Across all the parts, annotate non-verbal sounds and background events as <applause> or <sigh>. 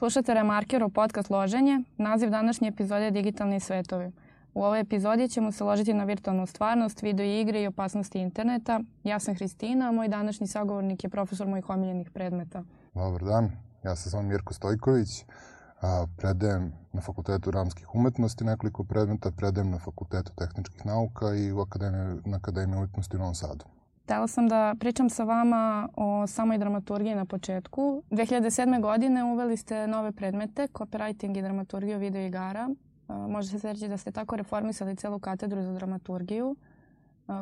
Slušate Remarkerov podcast Loženje. Naziv današnje epizode je Digitalni svetovi. U ovoj epizodi ćemo se ložiti na virtualnu stvarnost, video igre i opasnosti interneta. Ja sam Hristina, a moj današnji sagovornik je profesor mojih omiljenih predmeta. Dobar dan, ja se zovem Mirko Stojković. Predajem na Fakultetu ramskih umetnosti nekoliko predmeta, predajem na Fakultetu tehničkih nauka i u Akademiji, na Akademiji umetnosti u Novom Sadu. Htela sam da pričam sa vama o samoj dramaturgiji na početku. 2007. godine uveli ste nove predmete, copywriting i dramaturgiju video igara. Može se reći da ste tako reformisali celu katedru za dramaturgiju.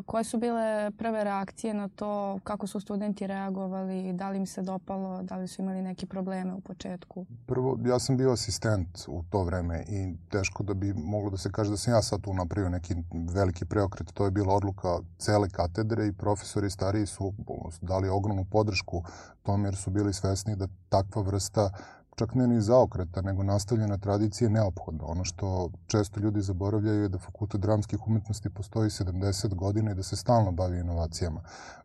Koje su bile prve reakcije na to, kako su studenti reagovali, da li im se dopalo, da li su imali neki probleme u početku? Prvo, ja sam bio asistent u to vreme i teško da bi moglo da se kaže da sam ja sad tu napravio neki veliki preokret. To je bila odluka cele katedre i profesori stariji su dali ogromnu podršku tome jer su bili svesni da takva vrsta čak ne ni zaokreta, nego nastavljena tradicija neophodna. Ono što često ljudi zaboravljaju je da Fakultet dramskih umetnosti postoji 70 godina i da se stalno bavi inovacijama.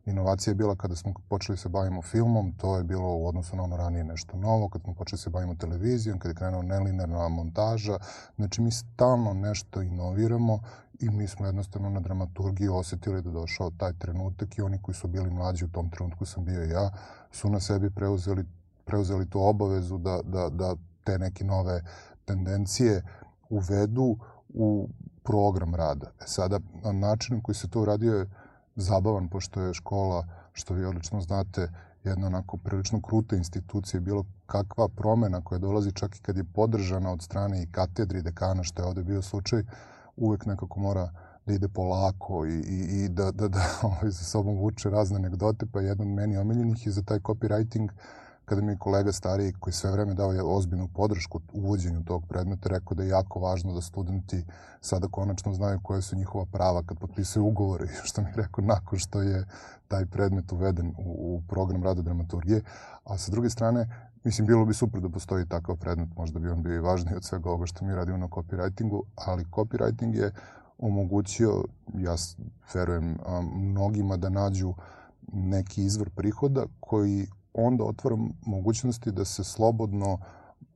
Inovacija je bila kada smo počeli se bavimo filmom, to je bilo u odnosu na ono ranije nešto novo, kad smo počeli se bavimo televizijom, kad je krenuo nelinerna montaža. Znači mi stalno nešto inoviramo i mi smo jednostavno na dramaturgiji osetili da došao taj trenutak i oni koji su bili mlađi u tom trenutku sam bio ja, su na sebi preuzeli preuzeli tu obavezu da, da, da te neke nove tendencije uvedu u program rada. E sada, način koji se to uradio je zabavan, pošto je škola, što vi odlično znate, jedna onako prilično kruta institucija, bilo kakva promena koja dolazi čak i kad je podržana od strane i katedri i dekana, što je ovde bio slučaj, uvek nekako mora da ide polako i, i, i da, da, da <laughs> ovaj, za sobom vuče razne anegdote, pa jedan meni omiljenih je za taj copywriting uh, kada mi je kolega stariji koji sve vreme dao je ozbiljnu podršku uvođenju tog predmeta rekao da je jako važno da studenti sada konačno znaju koje su njihova prava kad potpisuju ugovore, <laughs> što mi je rekao nakon što je taj predmet uveden u, u program rada dramaturgije. A sa druge strane, mislim, bilo bi super da postoji takav predmet, možda bi on bio i važniji od svega ovoga što mi radimo na copywritingu, ali copywriting je omogućio, ja verujem, mnogima da nađu neki izvor prihoda koji onda otvara mogućnosti da se slobodno,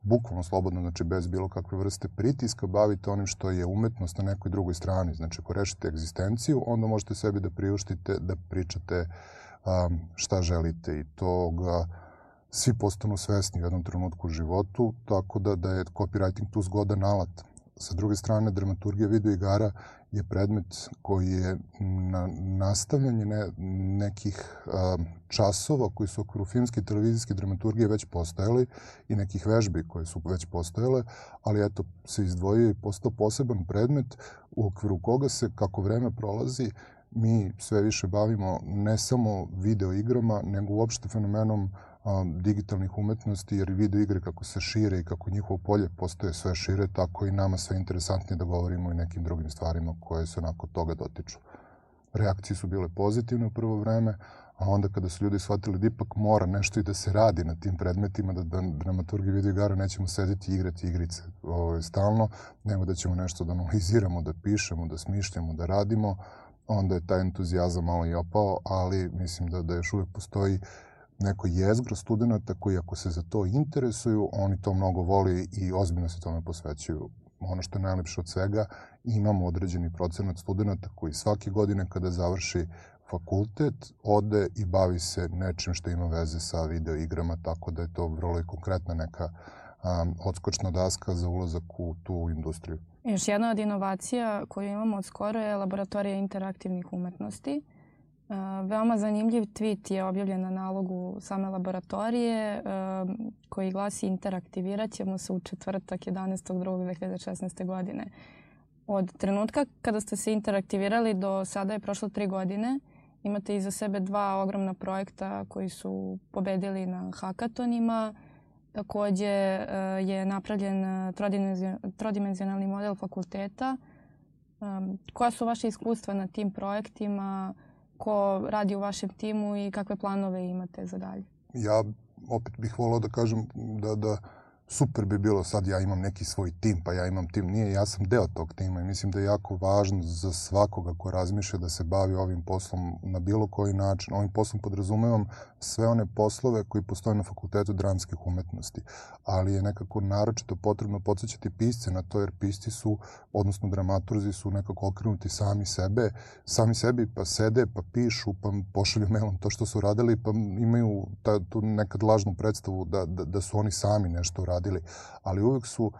bukvalno slobodno, znači bez bilo kakve vrste pritiska, bavite onim što je umetnost na nekoj drugoj strani. Znači, ako rešite egzistenciju, onda možete sebi da priuštite da pričate um, šta želite i to ga svi postanu svesni u jednom trenutku u životu, tako da, da je copywriting tu zgodan alat. Sa druge strane, dramaturgija video igara je predmet koji je na nastavljanje ne, nekih a, časova koji su okviru filmske i televizijske dramaturgije već postojali i nekih vežbi koje su već postojale, ali eto se izdvojio i postao poseban predmet u okviru koga se, kako vreme prolazi, mi sve više bavimo ne samo video igrama, nego uopšte fenomenom digitalnih umetnosti, jer video igre kako se šire i kako njihovo polje postoje sve šire, tako i nama sve interesantnije da govorimo i nekim drugim stvarima koje se onako toga dotiču. Reakcije su bile pozitivne u prvo vreme, a onda kada su ljudi shvatili da ipak mora nešto i da se radi na tim predmetima, da, da dramaturgi video igara nećemo sedeti i igrati igrice ovaj, stalno, nego da ćemo nešto da analiziramo, da pišemo, da smišljamo, da radimo, onda je taj entuzijazam malo i opao, ali mislim da, da još uvek postoji uh, neko jezgro studenta koji ako se za to interesuju, oni to mnogo voli i ozbiljno se tome posvećuju. Ono što je najlepše od svega, imamo određeni procenat studenta koji svake godine kada završi fakultet ode i bavi se nečim što ima veze sa video igrama, tako da je to vrlo i konkretna neka um, odskočna daska za ulazak u tu industriju. Još jedna od inovacija koju imamo od skoro je laboratorija interaktivnih umetnosti. Veoma zanimljiv tweet je objavljen na nalogu same laboratorije koji glasi interaktivirat ćemo se u četvrtak 11.2.2016. godine. Od trenutka kada ste se interaktivirali do sada je prošlo tri godine. Imate iza sebe dva ogromna projekta koji su pobedili na hakatonima. Takođe je napravljen trodimenzionalni model fakulteta. Koja su vaše iskustva na tim projektima? Ko radi u vašem timu i kakve planove imate za dalje? Ja opet bih volao da kažem da, da super bi bilo sad ja imam neki svoj tim, pa ja imam tim. Nije, ja sam deo tog tima i mislim da je jako važno za svakoga ko razmišlja da se bavi ovim poslom na bilo koji način. Ovim poslom podrazumevam sve one poslove koji postoje na Fakultetu dramskih umetnosti, ali je nekako naročito potrebno podsjećati pisce na to, jer pisci su, odnosno dramaturzi su nekako okrenuti sami sebe, sami sebi pa sede, pa pišu, pa pošalju mailom to što su radili, pa imaju ta, tu nekad lažnu predstavu da, da, da su oni sami nešto uradili radili, ali uvek su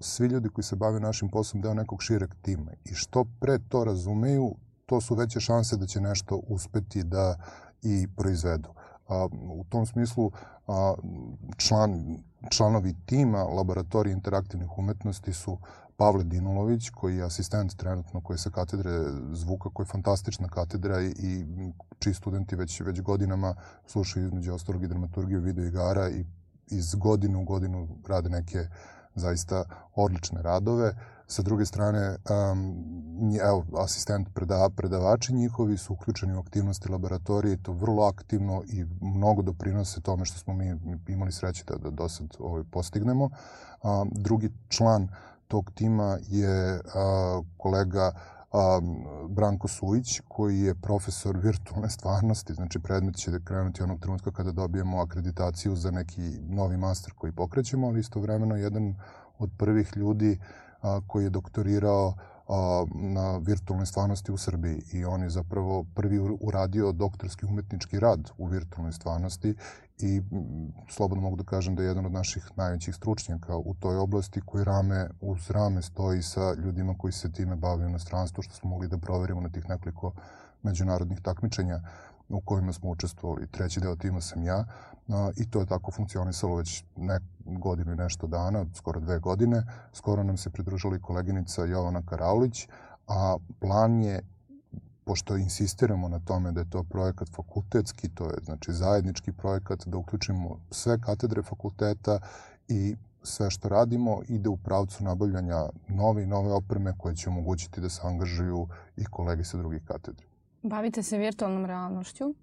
svi ljudi koji se bave našim poslom deo nekog šireg tima. I što pre to razumeju, to su veće šanse da će nešto uspeti da i proizvedu. A, u tom smislu a, član, članovi tima Laboratorije interaktivnih umetnosti su Pavle Dinulović, koji je asistent trenutno koji je sa katedre zvuka, koja je fantastična katedra i, i čiji studenti već, već godinama slušaju između ostalog i dramaturgiju video igara i iz godine u godinu rade neke zaista odlične radove. Sa druge strane, um, evo, asistent preda, predavači njihovi su uključeni u aktivnosti laboratorije to vrlo aktivno i mnogo doprinose tome što smo mi imali sreće da, da do sad ovaj, postignemo. Um, drugi član tog tima je uh, kolega a, Branko Sujić, koji je profesor virtualne stvarnosti, znači predmet će krenuti onog trenutka kada dobijemo akreditaciju za neki novi master koji pokrećemo, ali istovremeno jedan od prvih ljudi a, koji je doktorirao a, na virtualnoj stvarnosti u Srbiji. I on je zapravo prvi uradio doktorski umetnički rad u virtualnoj stvarnosti i slobodno mogu da kažem da je jedan od naših najvećih stručnjaka u toj oblasti koji rame uz rame stoji sa ljudima koji se time bave u inostranstvu, što smo mogli da proverimo na tih nekoliko međunarodnih takmičenja u kojima smo učestvovali. Treći deo tima sam ja i to je tako funkcionisalo već ne, godinu i nešto dana, skoro dve godine. Skoro nam se pridružila i koleginica Jovana Karaulić, a plan je pošto insistiramo na tome da je to projekat fakultetski, to je znači zajednički projekat, da uključimo sve katedre fakulteta i sve što radimo ide u pravcu nabavljanja nove i nove opreme koje će omogućiti da se angažuju i kolege sa drugih katedri. Bavite se virtualnom realnošću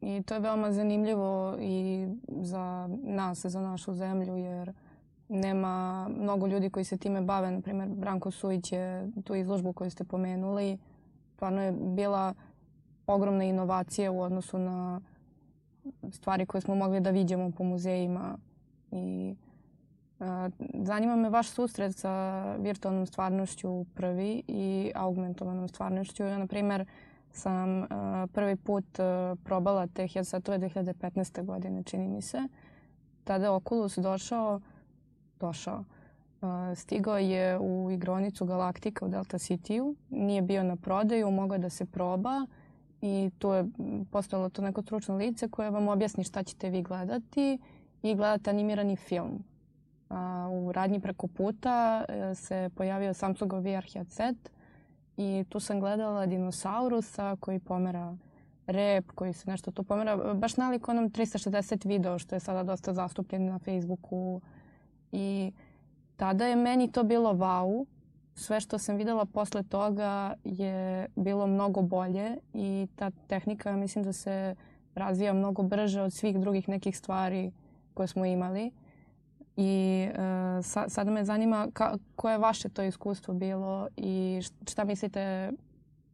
i to je veoma zanimljivo i za nas, za našu zemlju, jer nema mnogo ljudi koji se time bave. Naprimer, Branko Sujić je tu izložbu koju ste pomenuli. Stvarno je bila ogromna inovacija u odnosu na stvari koje smo mogli da vidimo po muzejima. I a, zanima me vaš susret sa virtualnom stvarnošću prvi i augmentovanom stvarnošću. Ja, na primer, sam uh, prvi put uh, probala te headsetove 2015. godine, čini mi se. Tada je Oculus došao, došao, stigao je u igronicu Galaktika u Delta City-u. Nije bio na prodaju, mogao da se proba i tu je postojalo to neko stručno lice koje vam objasni šta ćete vi gledati i gledate animirani film. A, u radnji preko puta se pojavio Samsungov VR headset i tu sam gledala dinosaurusa koji pomera rep, koji se nešto tu pomera, baš nalik onom 360 video što je sada dosta zastupljen na Facebooku i tada je meni to bilo wow. Sve što sam videla posle toga je bilo mnogo bolje i ta tehnika mislim da se razvija mnogo brže od svih drugih nekih stvari koje smo imali. I uh, sa, sada me zanima ka, koje je vaše to iskustvo bilo i šta mislite,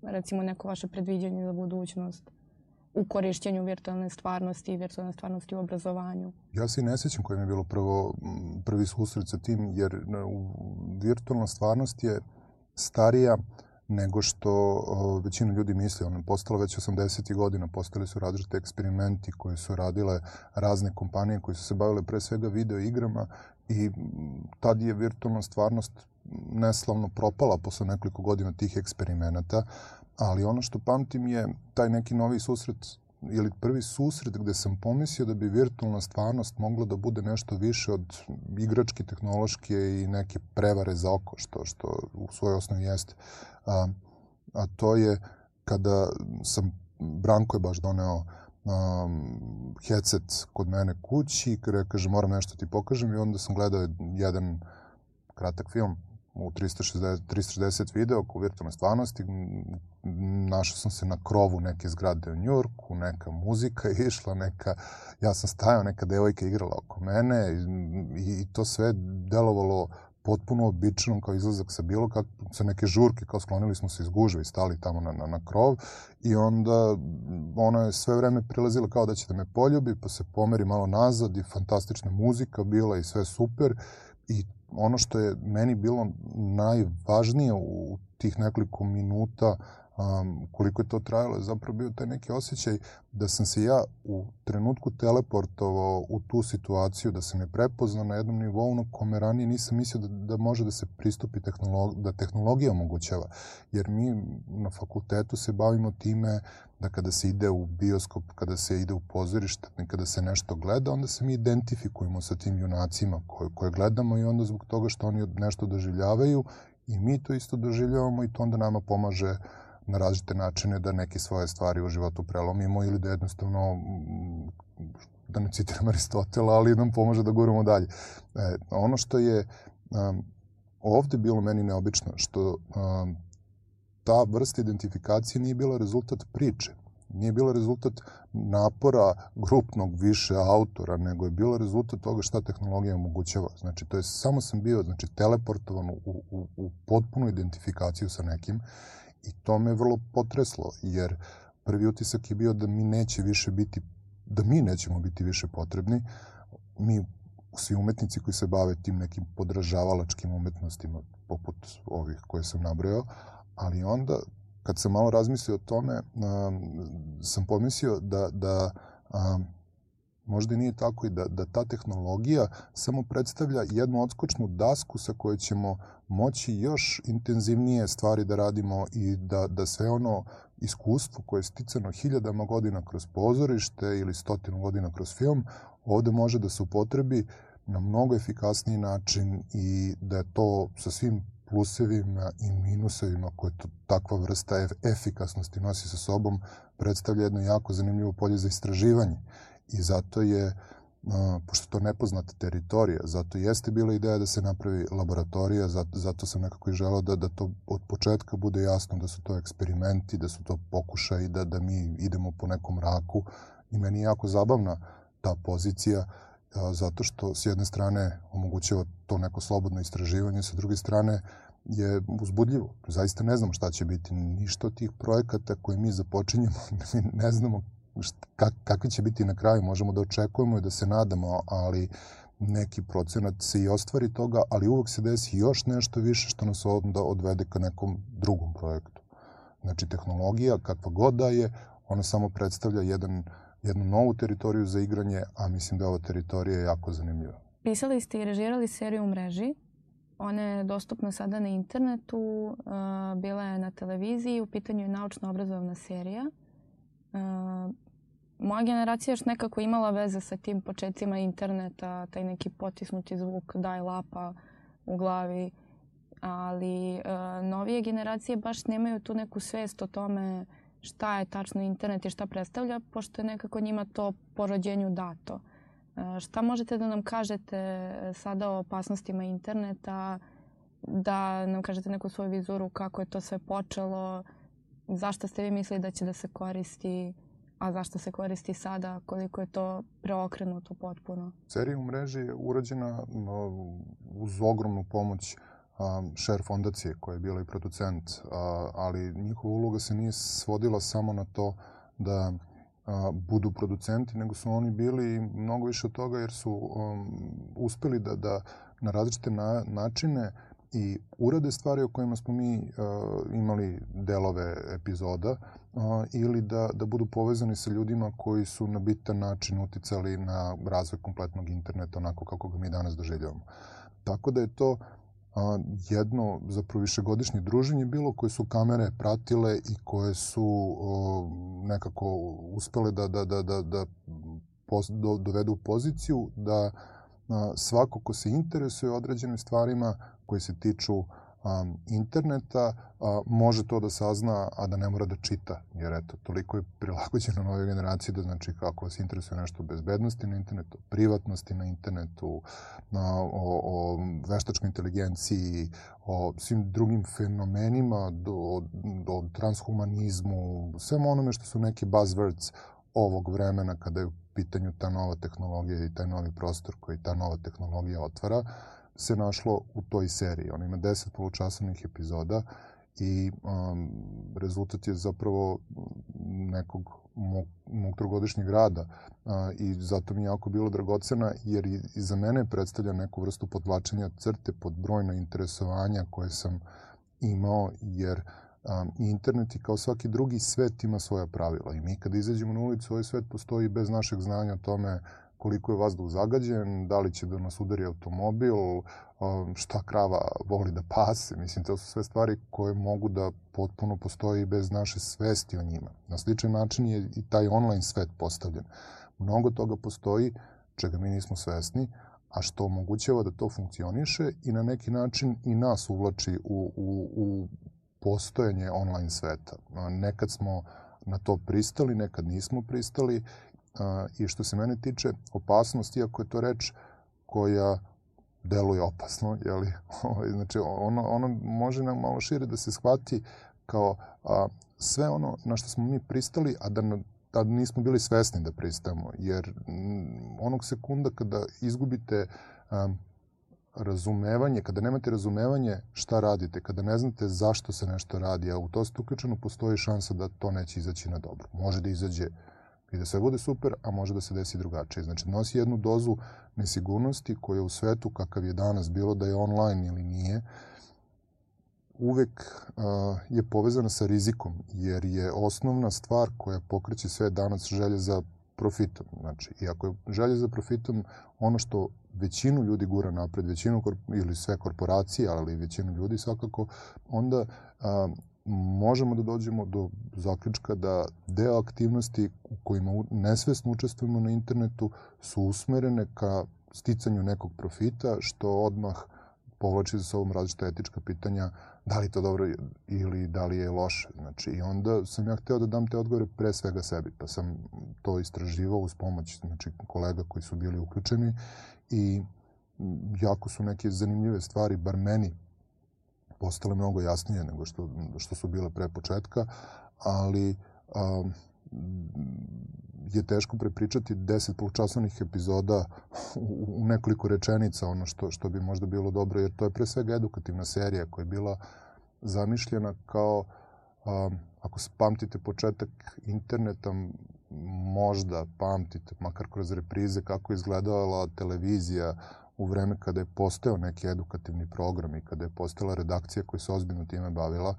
recimo neko vaše predviđanje za budućnost u korišćenju virtualne stvarnosti i virtualne stvarnosti u obrazovanju? Ja se i ne sećam koje mi je bilo prvo, prvi susret sa tim, jer virtualna stvarnost je starija uh, nego što većina ljudi misli. Ono postalo već 80. godina, postali su različite eksperimenti koji su radile razne kompanije koji su se bavile pre svega video igrama i tad je virtualna stvarnost neslavno propala posle nekoliko godina tih eksperimenata, ali ono što pamtim je taj neki novi susret ili prvi susret gde sam pomislio da bi virtualna stvarnost mogla da bude nešto više od igračke, tehnološke i neke prevare za oko, što, što u svojoj osnovi jeste. A, a to je kada sam, Branko je baš doneo um, headset kod mene kući, kada kaže moram nešto ti pokažem i onda sam gledao jedan kratak film u 360, 360 video u virtualnoj stvarnosti našao sam se na krovu neke zgrade u Njurku, neka muzika je išla, neka, ja sam stajao, neka devojka igrala oko mene i, i to sve delovalo potpuno običnom kao izlazak sa bilo kak, sa neke žurke, kao sklonili smo se iz gužve i stali tamo na, na, na krov i onda ona je sve vreme prilazila kao da će da me poljubi, pa se pomeri malo nazad i fantastična muzika bila i sve super i ono što je meni bilo najvažnije u tih nekoliko minuta um, koliko je to trajalo, je zapravo bio taj neki osjećaj da sam se ja u trenutku teleportovao u tu situaciju, da sam je prepoznao na jednom nivou na kome ranije nisam mislio da, da može da se pristupi tehnolog, da tehnologija omogućava. Jer mi na fakultetu se bavimo time da kada se ide u bioskop, kada se ide u pozorište, kada se nešto gleda, onda se mi identifikujemo sa tim junacima koje, koje gledamo i onda zbog toga što oni nešto doživljavaju i mi to isto doživljavamo i to onda nama pomaže uh, na različite načine da neke svoje stvari u životu prelomimo ili da jednostavno da ne citiram Aristotela, ali nam pomaže da guramo dalje. E, ono što je um, ovde bilo meni neobično, što um, ta vrsta identifikacije nije bila rezultat priče, nije bila rezultat napora grupnog više autora, nego je bilo rezultat toga šta tehnologija omogućava. Znači, to je, samo sam bio znači, teleportovan u, u, u potpunu identifikaciju sa nekim I to me vrlo potreslo, jer prvi utisak je bio da mi neće više biti, da mi nećemo biti više potrebni. Mi, svi umetnici koji se bave tim nekim podražavalačkim umetnostima, poput ovih koje sam nabrojao, ali onda, kad sam malo razmislio o tome, um, sam pomislio da, da um, možda nije tako i da, da ta tehnologija samo predstavlja jednu odskočnu dasku sa kojoj ćemo moći još intenzivnije stvari da radimo i da, da sve ono iskustvo koje je sticano hiljadama godina kroz pozorište ili stotinu godina kroz film, ovde može da se upotrebi na mnogo efikasniji način i da je to sa svim plusevima i minusevima koje to, takva vrsta efikasnosti nosi sa sobom predstavlja jedno jako zanimljivo polje za istraživanje. I zato je, pošto to nepoznata teritorija, zato jeste bila ideja da se napravi laboratorija, zato, zato sam nekako i želao da, da to od početka bude jasno da su to eksperimenti, da su to pokušaji, da, da mi idemo po nekom raku. I meni je jako zabavna ta pozicija, zato što s jedne strane omogućava to neko slobodno istraživanje, sa druge strane je uzbudljivo. Zaista ne znamo šta će biti. Ništa od tih projekata koje mi započinjemo, <laughs> ne znamo kak, kakvi će biti na kraju, možemo da očekujemo i da se nadamo, ali neki procenat se i ostvari toga, ali uvek se desi još nešto više što nas onda odvede ka nekom drugom projektu. Znači, tehnologija, kakva god da je, ona samo predstavlja jedan, jednu novu teritoriju za igranje, a mislim da je ova teritorija jako zanimljiva. Pisali ste i režirali seriju u mreži. Ona je dostupna sada na internetu, bila je na televiziji, u pitanju je naučno-obrazovna serija. Moja generacija još nekako imala veze sa tim početcima interneta, taj neki potisnuti zvuk daj lapa u glavi, ali uh, novije generacije baš nemaju tu neku svest o tome šta je tačno internet i šta predstavlja, pošto je nekako njima to po rođenju dato. Uh, šta možete da nam kažete sada o opasnostima interneta, da nam kažete neku svoju vizuru kako je to sve počelo, zašto ste vi mislili da će da se koristi, a zašto se koristi sada, koliko je to preokrenuto potpuno? Serija u mreži je urađena uz ogromnu pomoć Share fondacije koja je bila i producent, ali njihova uloga se nije svodila samo na to da budu producenti, nego su oni bili mnogo više od toga jer su um, uspeli da, da na različite na, načine i urade stvari o kojima smo mi uh, imali delove epizoda uh, ili da, da budu povezani sa ljudima koji su na bitan način uticali na razvoj kompletnog interneta onako kako ga mi danas doživljavamo. Tako da je to uh, jedno zapravo višegodišnje druženje bilo koje su kamere pratile i koje su o, nekako uspele da, da, da, da, da pos, do, dovedu u poziciju da svako ko se interesuje određenim stvarima koje se tiču interneta može to da sazna, a da ne mora da čita. Jer eto, toliko je prilagođeno novoj generaciji da znači kako vas interesuje nešto o bezbednosti na internetu, privatnosti na internetu, na, o, o veštačkoj inteligenciji, o svim drugim fenomenima, do, do transhumanizmu, svemu onome što su neki buzzwords ovog vremena kada je pitanju ta nova tehnologija i taj novi prostor koji ta nova tehnologija otvara se našlo u toj seriji. Ona ima 10 polučasovnih epizoda i um, rezultat je zapravo nekog mog, mog trogodišnjeg rada uh, i zato mi je jako bilo dragocena jer i, i za mene predstavlja neku vrstu podvlačenja crte pod brojna interesovanja koje sam imao jer um, internet i kao svaki drugi svet ima svoja pravila i mi kada izađemo na ulicu ovaj svet postoji bez našeg znanja o tome koliko je vazduh zagađen, da li će da nas udari automobil, šta krava voli da pase. Mislim, to su sve stvari koje mogu da potpuno postoji bez naše svesti o njima. Na sličan način je i taj online svet postavljen. Mnogo toga postoji čega mi nismo svesni, a što omogućava da to funkcioniše i na neki način i nas uvlači u, u, u postojanje online sveta. Nekad smo na to pristali, nekad nismo pristali I što se mene tiče, opasnost, iako je to reč koja deluje opasno, jeli? <laughs> Ovaj, znači, ono, ono može nam malo šire da se shvati kao a, sve ono na što smo mi pristali, a da, da nismo bili svesni da pristamo. Jer onog sekunda kada izgubite a, razumevanje, kada nemate razumevanje šta radite, kada ne znate zašto se nešto radi, a u to ste uključeno, postoji šansa da to neće izaći na dobro. Može da izađe i da sve bude super, a može da se desi drugačije. Znači, nosi jednu dozu nesigurnosti koja u svetu, kakav je danas, bilo da je online ili nije, uvek uh, je povezana sa rizikom, jer je osnovna stvar koja pokreće sve danas želje za profitom. Znači, i ako je želje za profitom ono što većinu ljudi gura napred, većinu ili sve korporacije, ali većinu ljudi svakako, onda uh, možemo da dođemo do zaključka da deo aktivnosti u kojima nesvesno učestvujemo na internetu su usmerene ka sticanju nekog profita, što odmah povlači za sobom različita etička pitanja da li to dobro ili da li je loše. Znači, I onda sam ja hteo da dam te odgovore pre svega sebi, pa sam to istraživao uz pomoć znači, kolega koji su bili uključeni i jako su neke zanimljive stvari, bar meni, postale mnogo jasnije nego što, što su bile pre početka, ali um, je teško prepričati deset polučasovnih epizoda u, nekoliko rečenica, ono što, što bi možda bilo dobro, jer to je pre svega edukativna serija koja je bila zamišljena kao, um, ako pamtite početak interneta, možda pamtite, makar kroz reprize, kako je izgledala televizija u vreme kada je postao neki edukativni program i kada je postala redakcija koja se ozbiljno time bavila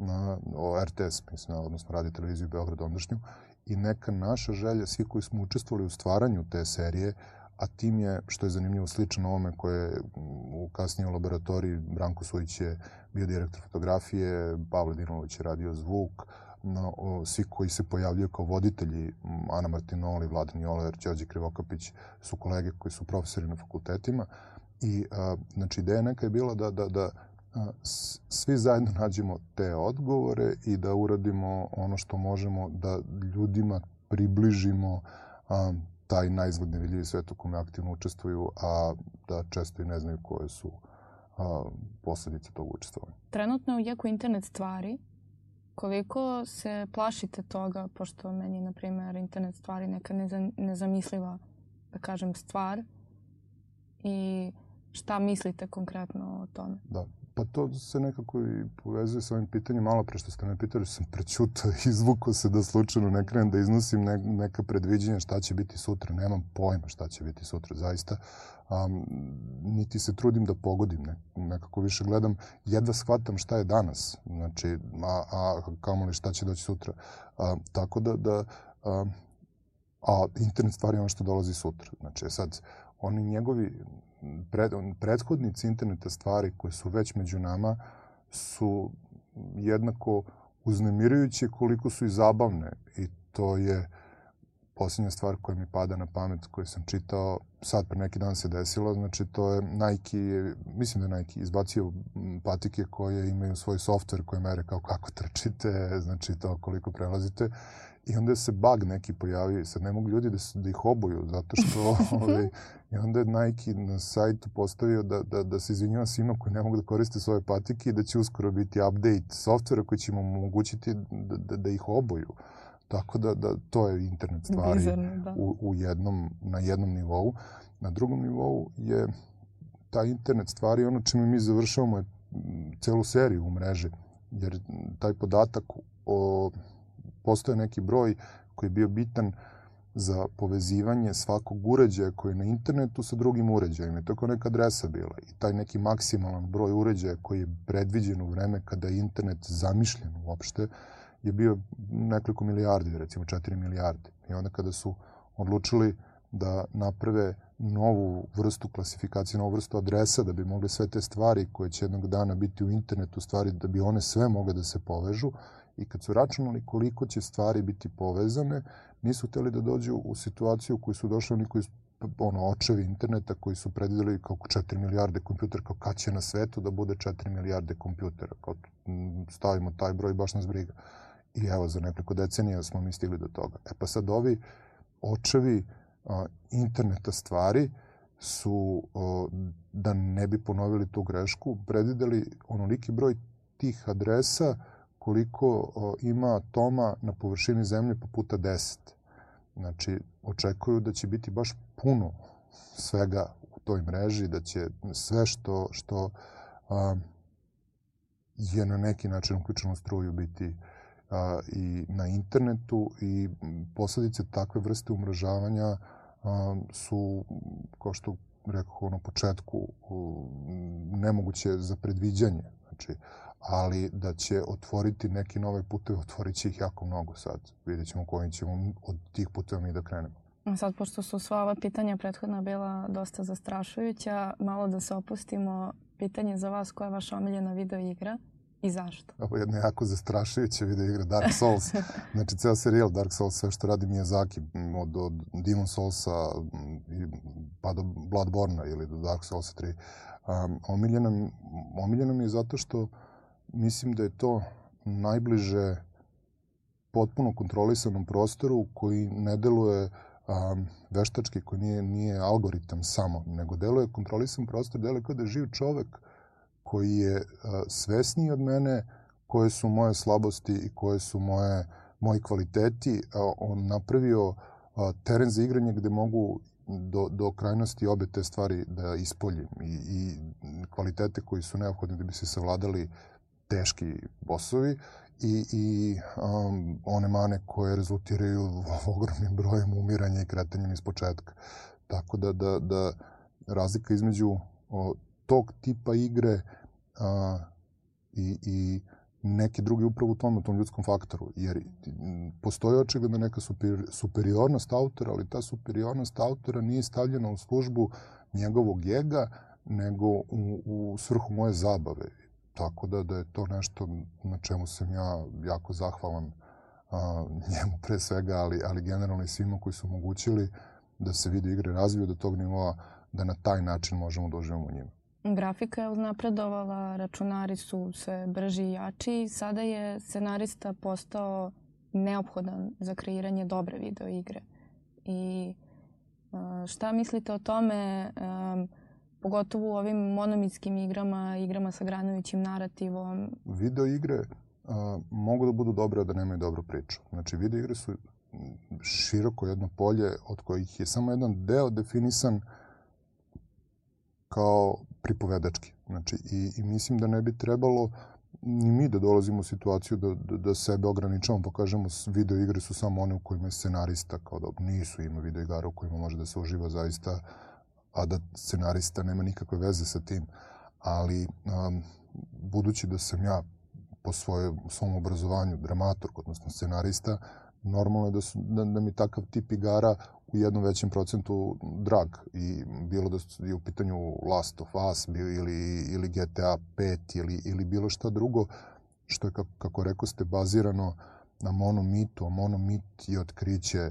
na, RTS, mislim, odnosno radio televiziju Beograd ondašnju, i neka naša želja, svi koji smo učestvovali u stvaranju te serije, a tim je, što je zanimljivo, slično ovome koje je u kasnije u laboratoriji, Branko Sujić je bio direktor fotografije, Pavle Dinolović je radio zvuk, no, o, svi koji se pojavljaju kao voditelji, Ana Martinoli, Vladan Joler, Đorđe Krivokapić, su kolege koji su profesori na fakultetima. I, a, znači, ideja neka je bila da, da, da svi zajedno nađemo te odgovore i da uradimo ono što možemo da ljudima približimo taj najzgled nevidljivi svet u kome aktivno učestvuju, a da često i ne znaju koje su a, posledice tog učestvovanja. Trenutno u jeku internet stvari koliko se plašite toga, pošto meni, na primjer, internet stvari neka nezamisliva, da kažem, stvar i šta mislite konkretno o tome? Da, pa to se nekako i povezuje sa ovim pitanjem. Malo pre što ste me pitali, sam prećutao i <laughs> izvukao se da slučajno ne krenem da iznosim ne, neka predviđenja šta će biti sutra. Nemam pojma šta će biti sutra, zaista. Um, niti se trudim da pogodim. Ne, nekako više gledam, jedva shvatam šta je danas. Znači, a, a kamo li šta će doći sutra. A, tako da, da a, a internet stvari je ono što dolazi sutra. Znači, sad, oni njegovi pred, prethodnici interneta stvari koje su već među nama su jednako uznemirujuće koliko su i zabavne i to je posljednja stvar koja mi pada na pamet, koju sam čitao, sad pre neki dan se desilo, znači to je Nike, je, mislim da je Nike izbacio patike koje imaju svoj softver koji mere kao kako trčite, znači to koliko prelazite. I onda se bug neki pojavio i sad ne mogu ljudi da, da ih obuju zato što <laughs> ovaj, i onda je Nike na sajtu postavio da, da, da se izvinjava svima koji ne mogu da koriste svoje patike i da će uskoro biti update softvera koji će im omogućiti da, da, da ih obuju. Tako da, da to je internet stvari Bizarno, da. u, u jednom, na jednom nivou. Na drugom nivou je ta internet stvari ono čime mi završavamo je celu seriju u mreži. Jer taj podatak o, postoje neki broj koji je bio bitan za povezivanje svakog uređaja koji je na internetu sa drugim uređajima. I to je kao neka adresa bila. I taj neki maksimalan broj uređaja koji je predviđen u vreme kada je internet zamišljen uopšte, je bio nekoliko milijardi, recimo 4 milijarde. I onda kada su odlučili da naprave novu vrstu klasifikacije, novu vrstu adresa da bi mogli sve te stvari koje će jednog dana biti u internetu, stvari da bi one sve mogle da se povežu i kad su računali koliko će stvari biti povezane, nisu hteli da dođu u situaciju u kojoj su došli oni koji ono, očevi interneta koji su predvideli kao 4 milijarde kompjutera, kao kad će na svetu da bude 4 milijarde kompjutera, kao stavimo taj broj, baš nas briga. I evo, za nekoliko decenija smo mi stigli do toga. E pa sad ovi očevi a, interneta stvari su, a, da ne bi ponovili tu grešku, predvideli onoliki broj tih adresa koliko a, ima atoma na površini zemlje po puta 10. Znači, očekuju da će biti baš puno svega u toj mreži, da će sve što, što a, je na neki način uključeno u struju biti a, i na internetu i posledice takve vrste umražavanja a, su, kao što rekao na početku, nemoguće za predviđanje. Znači, ali da će otvoriti neki nove puteve, otvorit će ih jako mnogo sad. Vidjet ćemo kojim ćemo od tih puteva mi da krenemo. Sad, pošto su sva ova pitanja prethodna bila dosta zastrašujuća, malo da se opustimo. Pitanje za vas, koja je vaša omiljena video igra? I zašto? Ovo je jedna jako zastrašujuća video igra Dark Souls. <laughs> znači, ceo serijal Dark Souls, sve što radi Miyazaki, od, od Demon Soulsa pa do Bloodborne ili do Dark Souls 3. Um, omiljena, omiljena mi je zato što mislim da je to najbliže potpuno kontrolisanom prostoru koji ne deluje um, veštački, koji nije, nije algoritam samo, nego deluje kontrolisan prostor, deluje kao da je živ čovek koji je svesniji od mene koje su moje slabosti i koje su moje moji kvaliteti. On napravio teren za igranje gde mogu do, do krajnosti obe te stvari da ispoljim i, i kvalitete koji su neophodni da bi se savladali teški bosovi i, i um, one mane koje rezultiraju <laughs> ogromnim brojem umiranja i kretanjem iz početka. Tako da, da, da razlika između o, tog tipa igre a, i, i neke druge upravo u tom, u tom ljudskom faktoru. Jer postoji očigledno neka super, superiornost autora, ali ta superiornost autora nije stavljena u službu njegovog jega, nego u, u svrhu moje zabave. Tako da, da je to nešto na čemu sam ja jako zahvalan a, njemu pre svega, ali, ali generalno i svima koji su omogućili da se video igre razviju do tog nivoa da na taj način možemo da uživamo u njima. Grafika je uznapredovala, računari su sve brži i jači. Sada je scenarista postao neophodan za kreiranje dobre video igre. I šta mislite o tome, pogotovo u ovim monomitskim igrama, igrama sa granujućim narativom? Video igre mogu da budu dobre, a da nemaju dobru priču. Znači, video igre su široko jedno polje od kojih je samo jedan deo definisan kao pripovedački. Znači, i, i mislim da ne bi trebalo ni mi da dolazimo u situaciju da, da, da sebe ograničavamo, pa kažemo video igre su samo one u kojima je scenarista, kao da nisu ima video igara u kojima može da se uživa zaista, a da scenarista nema nikakve veze sa tim. Ali, um, budući da sam ja po svoje, svom obrazovanju dramaturg, odnosno scenarista, normalno je da, su, da, da mi takav tip igara u jednom većem procentu drag i bilo da je u pitanju Last of Us ili, ili GTA 5 ili, ili bilo šta drugo što je, kako, kako rekao ste, bazirano na monomitu, a monomit je otkriće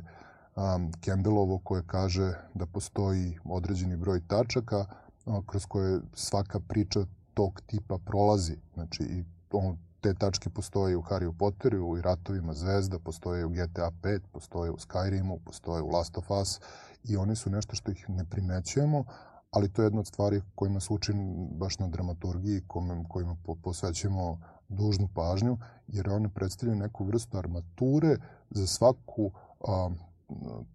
um, Campbellovo koje kaže da postoji određeni broj tačaka a, kroz koje svaka priča tog tipa prolazi. Znači, i on, te tačke postoje u Harry Potteru, i Ratovima zvezda, postoje u GTA 5, postoje u Skyrimu, postoje u Last of Us i one su nešto što ih ne primećujemo, ali to je jedna od stvari kojima se učim baš na dramaturgiji, kojima, kojima posvećujemo dužnu pažnju, jer one predstavljaju neku vrstu armature za svaku a,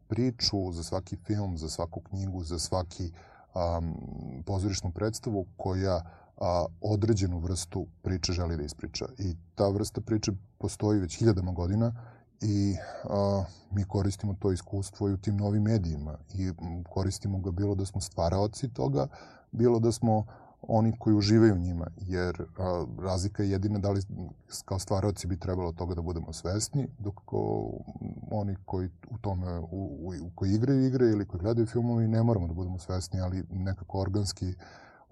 priču, za svaki film, za svaku knjigu, za svaki a, pozorišnu predstavu koja a, određenu vrstu priče želi da ispriča. I ta vrsta priče postoji već hiljadama godina i a, mi koristimo to iskustvo i u tim novim medijima i koristimo ga bilo da smo stvaraoci toga, bilo da smo oni koji uživaju njima, jer a, razlika je jedina da li kao stvaraoci bi trebalo toga da budemo svesni, dok ko, oni koji u tome, u, u, koji igraju igre ili koji gledaju filmovi ne moramo da budemo svesni, ali nekako organski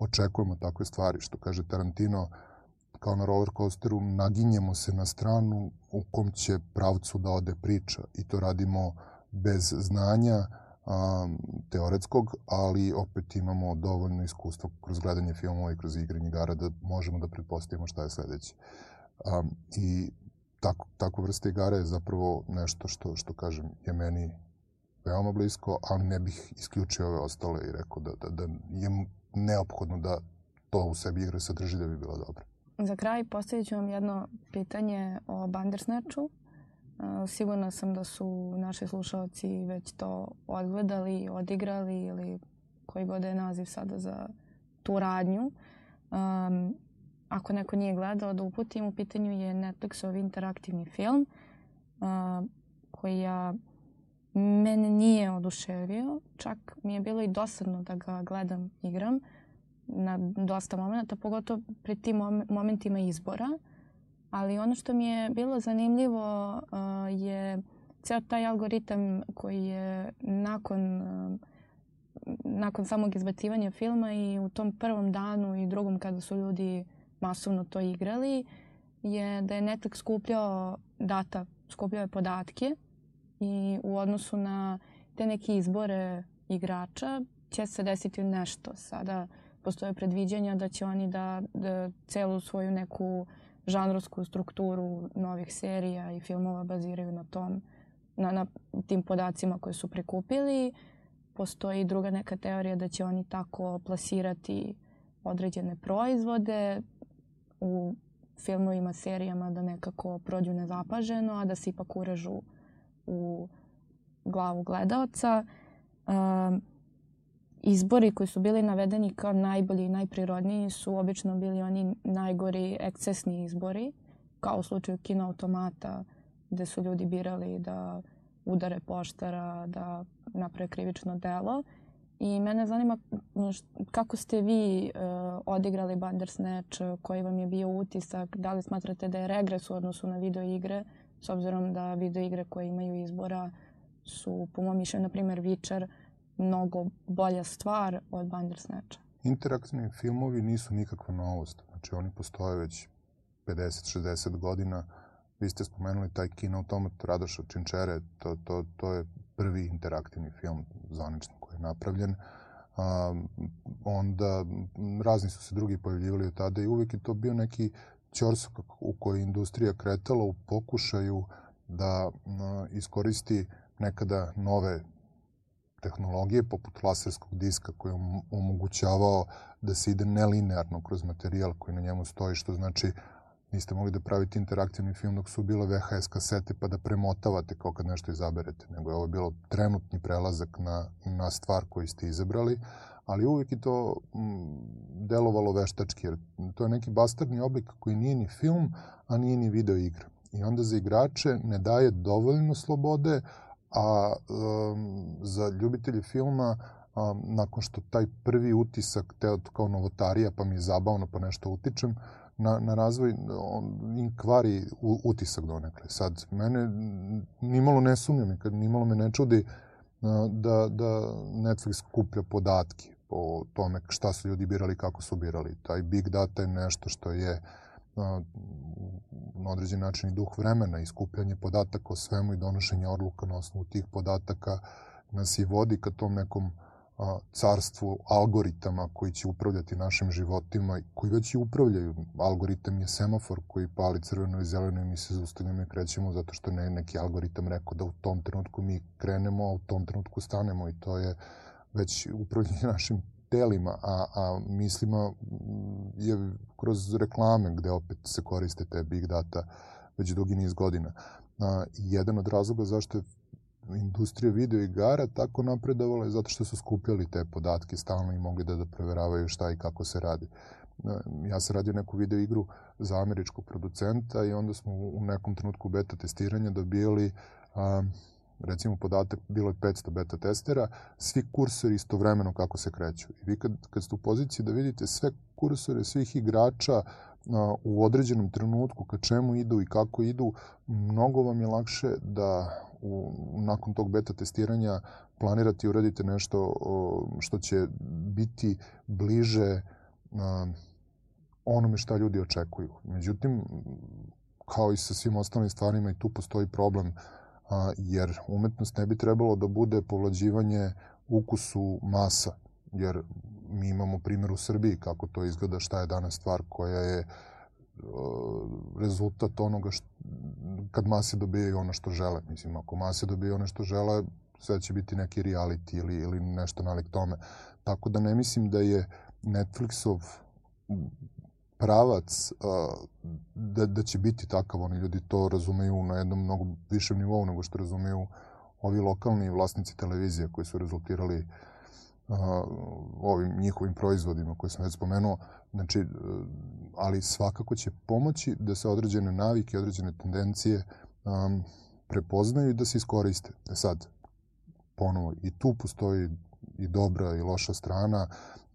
očekujemo takve stvari, što kaže Tarantino, kao na roller coasteru, naginjemo se na stranu u kom će pravcu da ode priča i to radimo bez znanja, a, teoretskog, ali opet imamo dovoljno iskustva kroz gledanje filmova i kroz igranje igara da možemo da pretpostavimo šta je sledeće. A, I tako, tako vrste igara je zapravo nešto što, što kažem, je meni veoma blisko, ali ne bih isključio ove ostale i rekao da, da, da je neophodno da to u sebi igra sadrži da bi bila dobra. Za kraj postavit ću vam jedno pitanje o Bandersnatchu. Sigurna sam da su naši slušalci već to odgledali, odigrali ili koji god je naziv sada za tu radnju. Um, ako neko nije gledao, da uputim, u pitanju je Netflixov interaktivni film uh, koji ja mene nije oduševio. Čak mi je bilo i dosadno da ga gledam, igram na dosta momenta, pogotovo pri tim momentima izbora. Ali ono što mi je bilo zanimljivo uh, je ceo taj algoritam koji je nakon uh, nakon samog izbacivanja filma i u tom prvom danu i drugom kada su ljudi masovno to igrali je da je Netflix skupljao data, skupljao je podatke i u odnosu na te neke izbore igrača će se desiti nešto. Sada postoje predviđanja da će oni da, da celu svoju neku uh, žanrovsku strukturu novih serija i filmova baziraju na tom, na, na tim podacima koje su prikupili. Postoji druga neka teorija da će oni tako plasirati određene proizvode u filmovima, serijama da nekako prođu nezapaženo, a da se ipak urežu u glavu gledaoca. Um, izbori koji su bili navedeni kao najbolji i najprirodniji su obično bili oni najgori ekscesni izbori, kao u slučaju kino automata gde su ljudi birali da udare poštara, da naprave krivično delo. I mene zanima kako ste vi uh, odigrali Bandersnatch, koji vam je bio utisak, da li smatrate da je regres u odnosu na video igre, s obzirom da video igre koje imaju izbora su, po mom mišljenju, na primjer, Witcher, mnogo bolja stvar od Bandersnatcha. Interaktivni filmovi nisu nikakva novost. Znači, oni postoje već 50-60 godina. Vi ste spomenuli taj kino automat Radoša Činčere, to, to, to je prvi interaktivni film zvanično koji je napravljen. A, onda razni su se drugi pojavljivali od tada i uvek je to bio neki ćorsok u kojoj industrija kretala u pokušaju da iskoristi nekada nove tehnologije poput laserskog diska koji je omogućavao da se ide nelinearno kroz materijal koji na njemu stoji, što znači niste mogli da pravite interaktivni film dok su bile VHS kasete pa da premotavate kao kad nešto izaberete, nego je ovo bilo trenutni prelazak na, na stvar koju ste izabrali, ali uvijek je to m, delovalo veštački, jer to je neki bastardni oblik koji nije ni film, a nije ni video igra. I onda za igrače ne daje dovoljno slobode, a um, za ljubitelje filma um, nakon što taj prvi utisak te kao novotarija pa mi je zabavno pa nešto utičem na, na razvoj on im kvari u, utisak donekle. Sad, mene nimalo ne sumnjam nimalo me ne čudi da, da Netflix skuplja podatke o tome šta su ljudi birali, kako su birali. Taj big data je nešto što je na određen način i duh vremena i skupljanje podataka o svemu i donošenje odluka na osnovu tih podataka nas i vodi ka tom nekom carstvu algoritama koji će upravljati našim životima, koji već i upravljaju. Algoritam je semafor koji pali crveno i zeleno i mi se zaustavljamo i krećemo zato što ne neki algoritam rekao da u tom trenutku mi krenemo, a u tom trenutku stanemo i to je već upravljanje <laughs> našim telima, a, a mislima mm, je kroz reklame gde opet se koriste te big data već dugi niz godina. A, jedan od razloga zašto je industrija video igara tako napredovala je zato što su skupljali te podatke stalno i mogli da, da preveravaju šta i kako se radi. Ja sam radio neku video igru za američkog producenta i onda smo u nekom trenutku beta testiranja dobijali a, recimo podatak, bilo je 500 beta testera, svi kursori istovremeno kako se kreću. I vi kad, kad ste u poziciji da vidite sve kursore svih igrača u određenom trenutku, ka čemu idu i kako idu, mnogo vam je lakše da u, nakon tog beta testiranja planirate i uradite nešto što će biti bliže onome šta ljudi očekuju. Međutim, kao i sa svim ostalim stvarima i tu postoji problem jer umetnost ne bi trebalo da bude povlađivanje ukusu masa, jer mi imamo primjer u Srbiji kako to izgleda, šta je danas stvar koja je rezultat onoga što, kad mase dobijaju ono što žele. Mislim, ako mase dobijaju ono što žele, sve će biti neki reality ili, ili nešto nalik tome. Tako da ne mislim da je Netflixov pravac da, da će biti takav. Oni ljudi to razumeju na jednom mnogo višem nivou nego što razumeju ovi lokalni vlasnici televizije koji su rezultirali ovim njihovim proizvodima koje sam već spomenuo. Znači, ali svakako će pomoći da se određene navike, određene tendencije um, prepoznaju i da se iskoriste. E sad, ponovo, i tu postoji i dobra i loša strana.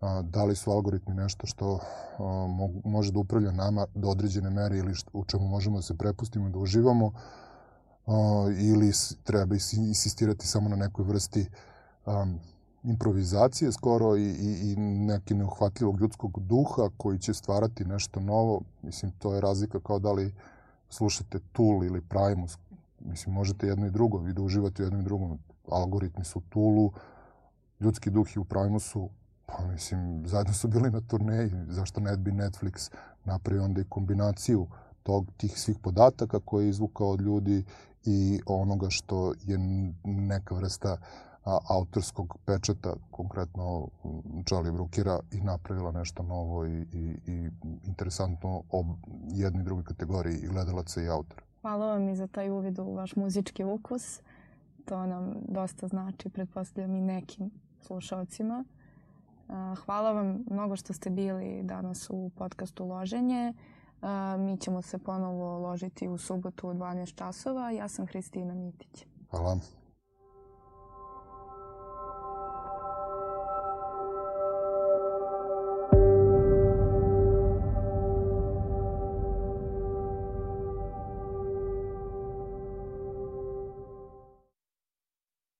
A, da li su algoritmi nešto što a, može da upravlja nama do određene mere ili što, u čemu možemo da se prepustimo, da uživamo, a, ili treba insistirati samo na nekoj vrsti improvizacije skoro i, i, i neki neuhvatljivog ljudskog duha koji će stvarati nešto novo. Mislim, to je razlika kao da li slušate Tool ili Primus. Mislim, možete jedno i drugo, vi da uživate u jednom i drugom. Algoritmi su Toolu, ljudski duh i u Primusu, pa mislim, zajedno su bili na turneji, zašto ne bi Netflix napravio onda i kombinaciju tog, tih svih podataka koje je izvukao od ljudi i onoga što je neka vrsta uh, a, autorskog pečeta, konkretno Charlie Brookera, i napravila nešto novo i, i, i interesantno ob jednoj i drugoj kategoriji i gledalaca i autora. Hvala vam i za taj uvid u vaš muzički ukus. To nam dosta znači, pretpostavljam i nekim slušalcima. Hvala vam mnogo što ste bili danas u podcastu Loženje. Mi ćemo se ponovo ložiti u subotu u 12 časova. Ja sam Hristina Mitić. Hvala.